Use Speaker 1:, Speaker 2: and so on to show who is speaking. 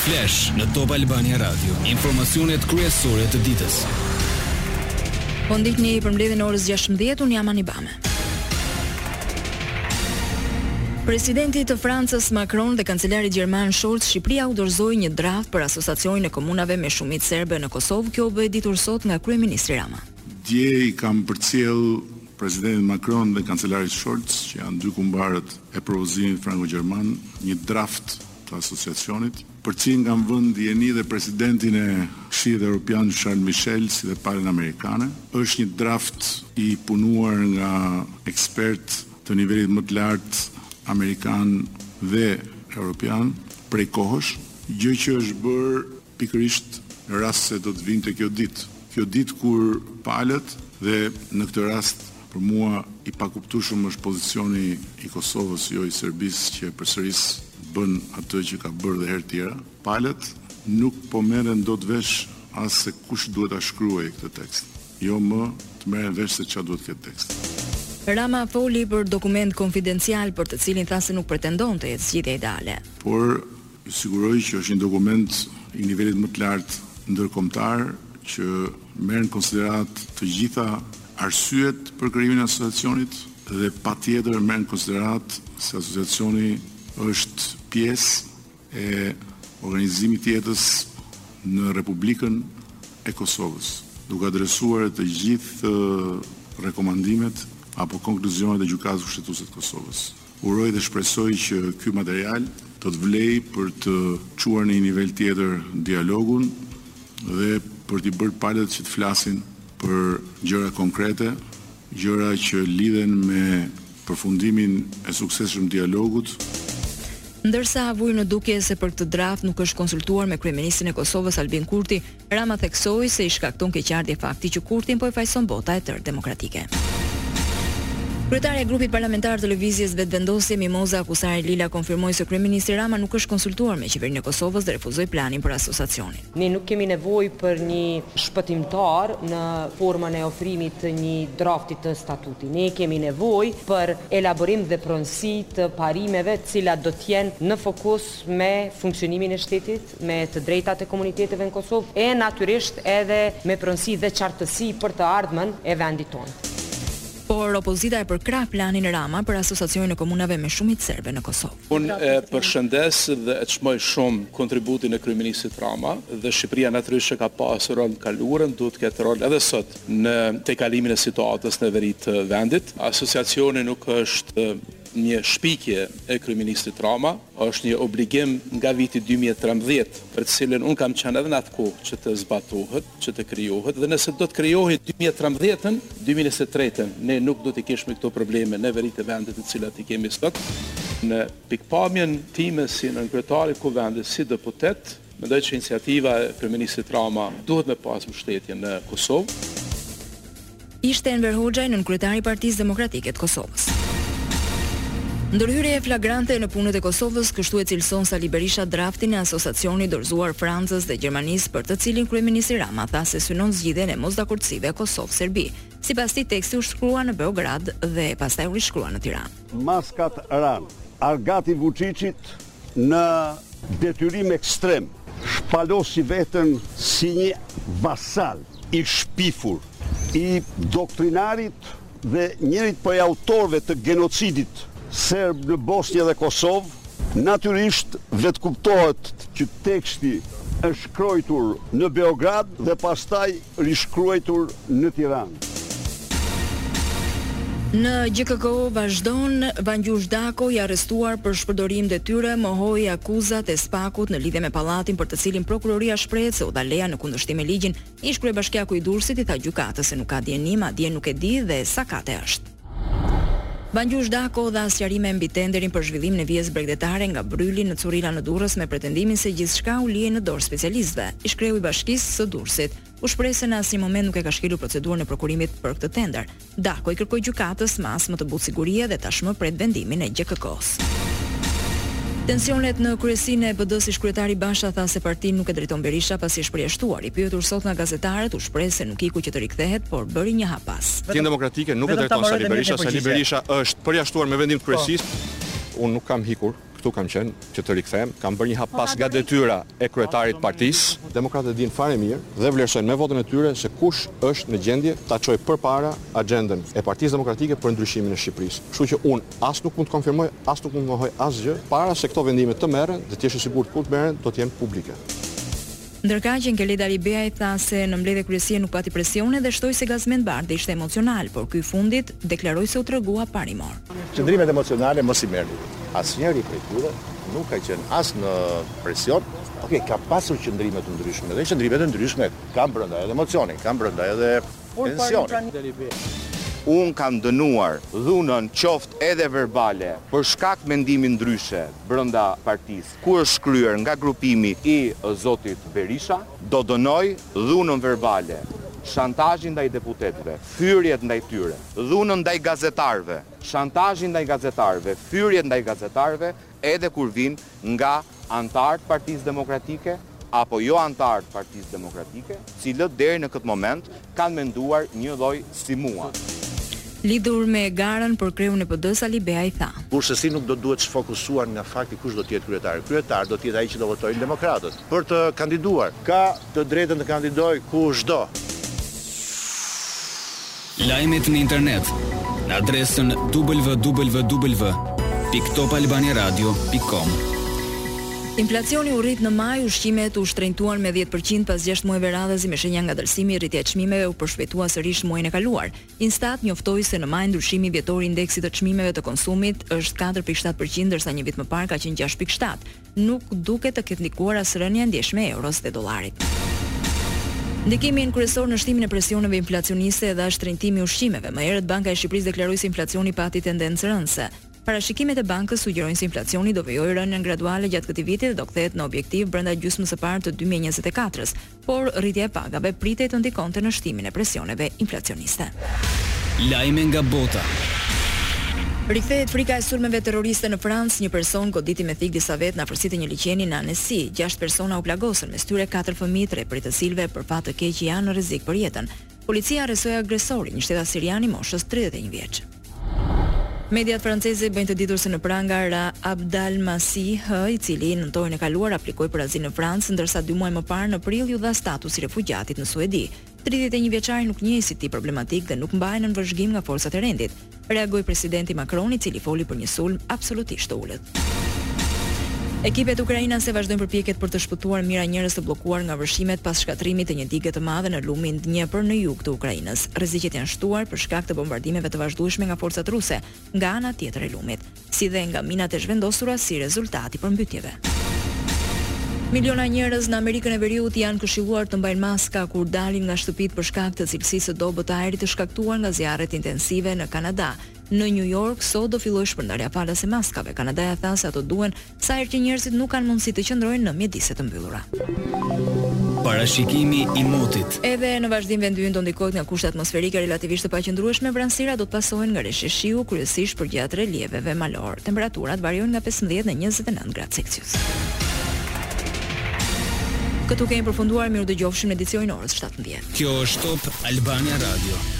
Speaker 1: Flash në Top Albania Radio, informacionet kryesore të ditës.
Speaker 2: Po ndiqni përmbledhjen e orës 16, unë jam Anibame. Presidentit të Francës Macron dhe kancelarit gjerman Scholz Shqipëria u dorëzoi një draft për asociacionin e komunave me shumicë serbe në Kosovë, kjo u bë e ditur sot nga kryeministri Rama.
Speaker 3: Dje i kam përcjell presidentit Macron dhe kancelarit Scholz, që janë dy kumbarët e propozimit franko-gjerman, një draft të Asociacionit, për të cilin kam vënë në dijeni dhe presidentin e Këshillit Europian Charles Michel si dhe palën amerikane. Është një draft i punuar nga ekspertë të nivelit më të lartë amerikan dhe europian prej kohësh, gjë që është bërë, pikërisht në rast se do të vinte kjo ditë, kjo ditë kur palët dhe në këtë rast për mua i pakuptueshëm është pozicioni i Kosovës, jo i Serbisë që e përsëris bën atë që ka bërë dhe herë tjera, palët nuk po merren dot vesh as se kush duhet ta shkruajë këtë tekst, jo më të merren vesh se ça duhet të ketë teksti.
Speaker 2: Rama foli për dokument konfidencial për të cilin tha se nuk pretendon të jetë zgjidhja ideale.
Speaker 3: Por Ju siguroj që është një dokument i nivelit më të lartë ndërkombëtar që merr në konsideratë të gjitha arsyet për krijimin e Asociacionit dhe patjetër merr në konsideratë se Asociacioni është pjesë e organizimit të jetës në Republikën e Kosovës, duke adresuar të gjithë rekomandimet apo konkluzionet e Gjykatës Kushtetuese të Kosovës. Uroj dhe shpresoj që ky material do të vlejë për të çuar në një nivel tjetër dialogun dhe për t'i bërë palët që të flasin për gjëra konkrete, gjëra që lidhen me përfundimin e suksesshëm të dialogut.
Speaker 2: Ndërsa, vuri në dukje se për këtë draft nuk është konsultuar me kryeministrin e Kosovës, Albin Kurti, Rama theksoi se i shkakton keqardhje fakti që Kurtin po e fajëson bota e tërë demokratike. Kryetarja e Grupit Parlamentar të Lëvizjes Vetëvendosje, Mimoza Kusari Lila konfirmoi se kryeministri Rama nuk është konsultuar me Qeverinë e Kosovës dhe refuzoi planin për asociacionin.
Speaker 4: Ne nuk kemi nevojë për një shpëtimtar në formën e ofrimit të një drafti të statutit. Ne kemi nevojë për elaborim dhe pronësi të parimeve të cilat do të jenë në fokus me funksionimin e shtetit, me të drejtat e komuniteteve në Kosovë e natyrisht edhe me pronësi dhe qartësi për të ardhmen e vendit tonë.
Speaker 2: Por opozita e përkrah planin Rama për Asociacionin e Komunave me shumicë serbe në Kosovë.
Speaker 5: Unë e përshëndes dhe e çmoj shumë kontributin e kryeministrit Rama dhe Shqipëria natyrisht që ka pasur rol në kaluarën, duhet të ketë rol edhe sot në tejkalimin e situatës në veri të vendit. Asociacioni nuk është një shpikje e kryeministrit Rama. Është një obligim nga viti dy mijë e trembëdhjetë, për të cilin unë kam qenë edhe në atë kohë, që të zbatohet, që të krijohet dhe nëse do të krijohej dy mijë e trembëdhjetën, dy mijë e njëzet e tretën, ne nuk do t'i kishme këto probleme në veri të vendit të cilat i kemi sot. Në pikëpamjen time si nënkryetari i Kuvendit, si deputet, mendoj që iniciativa e kryeministrit Rama duhet me pas mbështetje në Kosovë.
Speaker 2: Ishte Enver Hoxhaj, nënkryetari i Partisë Demokratike të Kosovës. Ndërhyrje flagrante në punët e Kosovës, kështu e cilëson Sali Berisha draftin e Asosacionit dorëzuar Francës dhe Gjermanisë për të cilin kryeministri Rama tha se synon zgjidhjen e mosdakordësive Kosovë-Serbi. Sipas tij teksti u shkrua në Beograd dhe pastaj u rishkrua në Tiranë.
Speaker 6: Maskat ranë. Argati i Vuçiçit në detyrim ekstrem, shpalosi veten si një vasal i shpifur i doktrinarit dhe njërit prej autorëve të genocidit serb në Bosnjë dhe Kosovë, natyrisht vetëkuptohet që teksti është shkruajtur në Beograd dhe pastaj rishkruajtur në Tiranë.
Speaker 2: Në GJKKO vazhdon, Vangjush Dako i arrestuar për shpërdorim detyre mohoi akuzat e SPAK-ut në lidhje me pallatin për të cilin prokuroria shprehet se u dha leja në kundërshtim me ligjin. Ish-kryebashkiaku i Durrësit i tha gjykatës se nuk ka dijeni, madje nuk e di dhe sa kate është. Vangjush Dako dha sqarime mbi tenderin për zhvillimin e vijës bregdetare nga Bryli në Currila në Durrës me pretendimin se gjithçka u lihej në dorë specialistëve. Ish-kreu i Bashkisë së Durrësit u shpreh se në asnjë moment nuk e ka shkelur procedurën e prokurimit për këtë tender. Dako i kërkoi gjykatës masë më të butë sigurie dhe tashmë pret vendimin e GJKKO-së. Tensionet në kryesinë e PD-së, ish-kryetari Basha tha se partinë nuk e drejton Berisha pasi është përjashtuar. I pyetur sot nga gazetarët, u shpreh se nuk iku që të rikthehet, por bëri një hap
Speaker 7: pas. Partinë Demokratike nuk e drejton Sali Berisha, Sali Berisha është përjashtuar me vendim të Kryesisë. Unë nuk kam ikur, këtu kam qenë që të rikthehem, kam bërë një hap pas nga detyra e kryetarit të partisë. Demokratët e dinë fare mirë dhe vlerësojnë me votën e tyre se kush është në gjendje ta çojë përpara axhendën e Partisë Demokratike për ndryshimin e Shqipërisë. Kështu që unë as nuk mund të konfirmoj, as nuk mund të mohoj asgjë para se këto vendime të merren dhe të jesh i sigurt kur të merren do të jenë publike.
Speaker 2: Ndërkaq, Enkelejd Alibeaj tha se në mbledhjen e kryesisë nuk pati presione dhe shtoi se Gazment Bardhi ishte emocional, por ky i fundit deklaroi se u tregua parimor.
Speaker 8: Qëndrimet emocionale mos i merrni. Asnjëri prej tyre nuk ka qenë as në presion. Okej, ka pasur qëndrime të ndryshme dhe qëndrime të ndryshme kanë brenda edhe emocionin, kanë brenda edhe tensionin.
Speaker 9: Unë kam dënuar dhunën qoftë edhe verbale për shkak të mendimit ndryshe brenda partisë. Ku është shkrirë nga grupimi i zotit Berisha. Do dënoj dhunën verbale, shantazhin ndaj deputetëve, fyerjet ndaj tyre. Dhunën ndaj gazetarëve, shantazhin ndaj gazetarëve, fyerjet ndaj gazetarëve edhe kur vijnë nga anëtarë të Partisë Demokratike. apo jo anëtarë të Partisë Demokratike, të cilët deri në këtë moment kanë menduar njëlloj si mua.
Speaker 2: Lidhur me garën për kreun e PD-së, Alibeaj tha.
Speaker 8: Kurrsesi nuk do të duhet të sfokusohemi nga fakti kush do të jetë kryetar. Kryetar do të jetë ai që do votojnë demokratët për të kandiduar. Ka të drejtën të kandidojë kushdo.
Speaker 1: Lajmet në internet në adresën www.topalbaniaradio.com.
Speaker 2: Inflacioni u rrit në maj, ushqimet u shtrenjtuan me dhjetë për qind pas gjashtë muajve radhazi me shenja ngadalësimi, rritja e çmimeve u përshpejtua sërish muajin e kaluar. Instat njoftoi se në maj ndryshimi vjetor i indeksit të çmimeve të konsumit është katër pikë shtatë për qind ndërsa një vit më parë ka qenë gjashtë pikë shtatë. nuk duket të ketë ndikuar as rënia e ndjeshme e euros dhe dollarit. Ndikimin kryesor në shtimin e presioneve inflacioniste e dha shtrenjtimi i ushqimeve. Më herët Banka e Shqipërisë deklaroi se inflacioni pati tendencë rënëse. Parashikimet e bankës sugjerojnë se inflacioni do vijojë rënien graduale gjatë këtij viti dhe do kthehet në objektiv brenda gjysmës së parë të dy mijë e njëzet e katrës, por rritja e pagave pritej të ndikonte në shtimin e presioneve inflacioniste.
Speaker 1: Lajme nga bota.
Speaker 2: Rikthehet frika e sulmeve terroriste në Francë, një person goditi me thikë disa vetë në afërsi të një liqeni në Annecy. Gjashtë persona u plagosën, mes tyre katër fëmijë, tre prej të cilëve për fat të keq janë në rrezik për jetën. Policia arrestoi agresorin, një shtetas sirian i moshës tridhjetë e një vjeç. Mediat franceze bëjnë të ditur se në pranga ra Abdalmasih H, i cili nëntorin e kaluar aplikoi për azil në Francë, ndërsa dy muaj më parë në prill iu dha statusi i refugjatit në Suedi. Tridhjetë e një vjeçari nuk njihej si tip problematik dhe nuk mbahej nën vëzhgim nga forcat e rendit. reagoi presidenti Macron, i cili foli për një sulm absolutisht të ulët. Ekipet ukrainase vazhdojnë përpjekjet për të shpëtuar mijëra njerëz të bllokuar nga vërshimet pas shkatërrimit të një dige të madhe në lumin Dnjepër në jug të Ukrainës. Rreziqet janë shtuar për shkak të bombardimeve të vazhdueshme nga forcat ruse nga ana tjetër e lumit. si dhe nga minat e zhvendosura si rezultat i përmbytjeve. Miliona njerëz në Amerikën e Veriut janë këshilluar të mbajnë maska kur dalin nga shtëpitë për shkak të cilësisë së dobët të ajrit të shkaktuar nga zjarret intensive në Kanada. Në Nju Jork sot do fillojë shpërndarja falas e maskave. Kanadaja tha se ato duhen Sa herë që njerëzit nuk kanë mundësi të qëndrojnë në mjedise të mbyllura.
Speaker 1: Parashikimi i motit.
Speaker 2: Edhe në vazhdim vendi ynë do ndikohet nga kushte atmosferike relativisht të paqëndrueshme, vranësira do të pasohen nga reshje shiu, kryesisht përgjatë relieveve malore. Temperaturat variojnë nga 15 në 29 gradë Celsius. Këtu kemi përfunduar, mirudëgjofshim në edicionin e orës 17.
Speaker 1: Kjo është Top Albania Radio.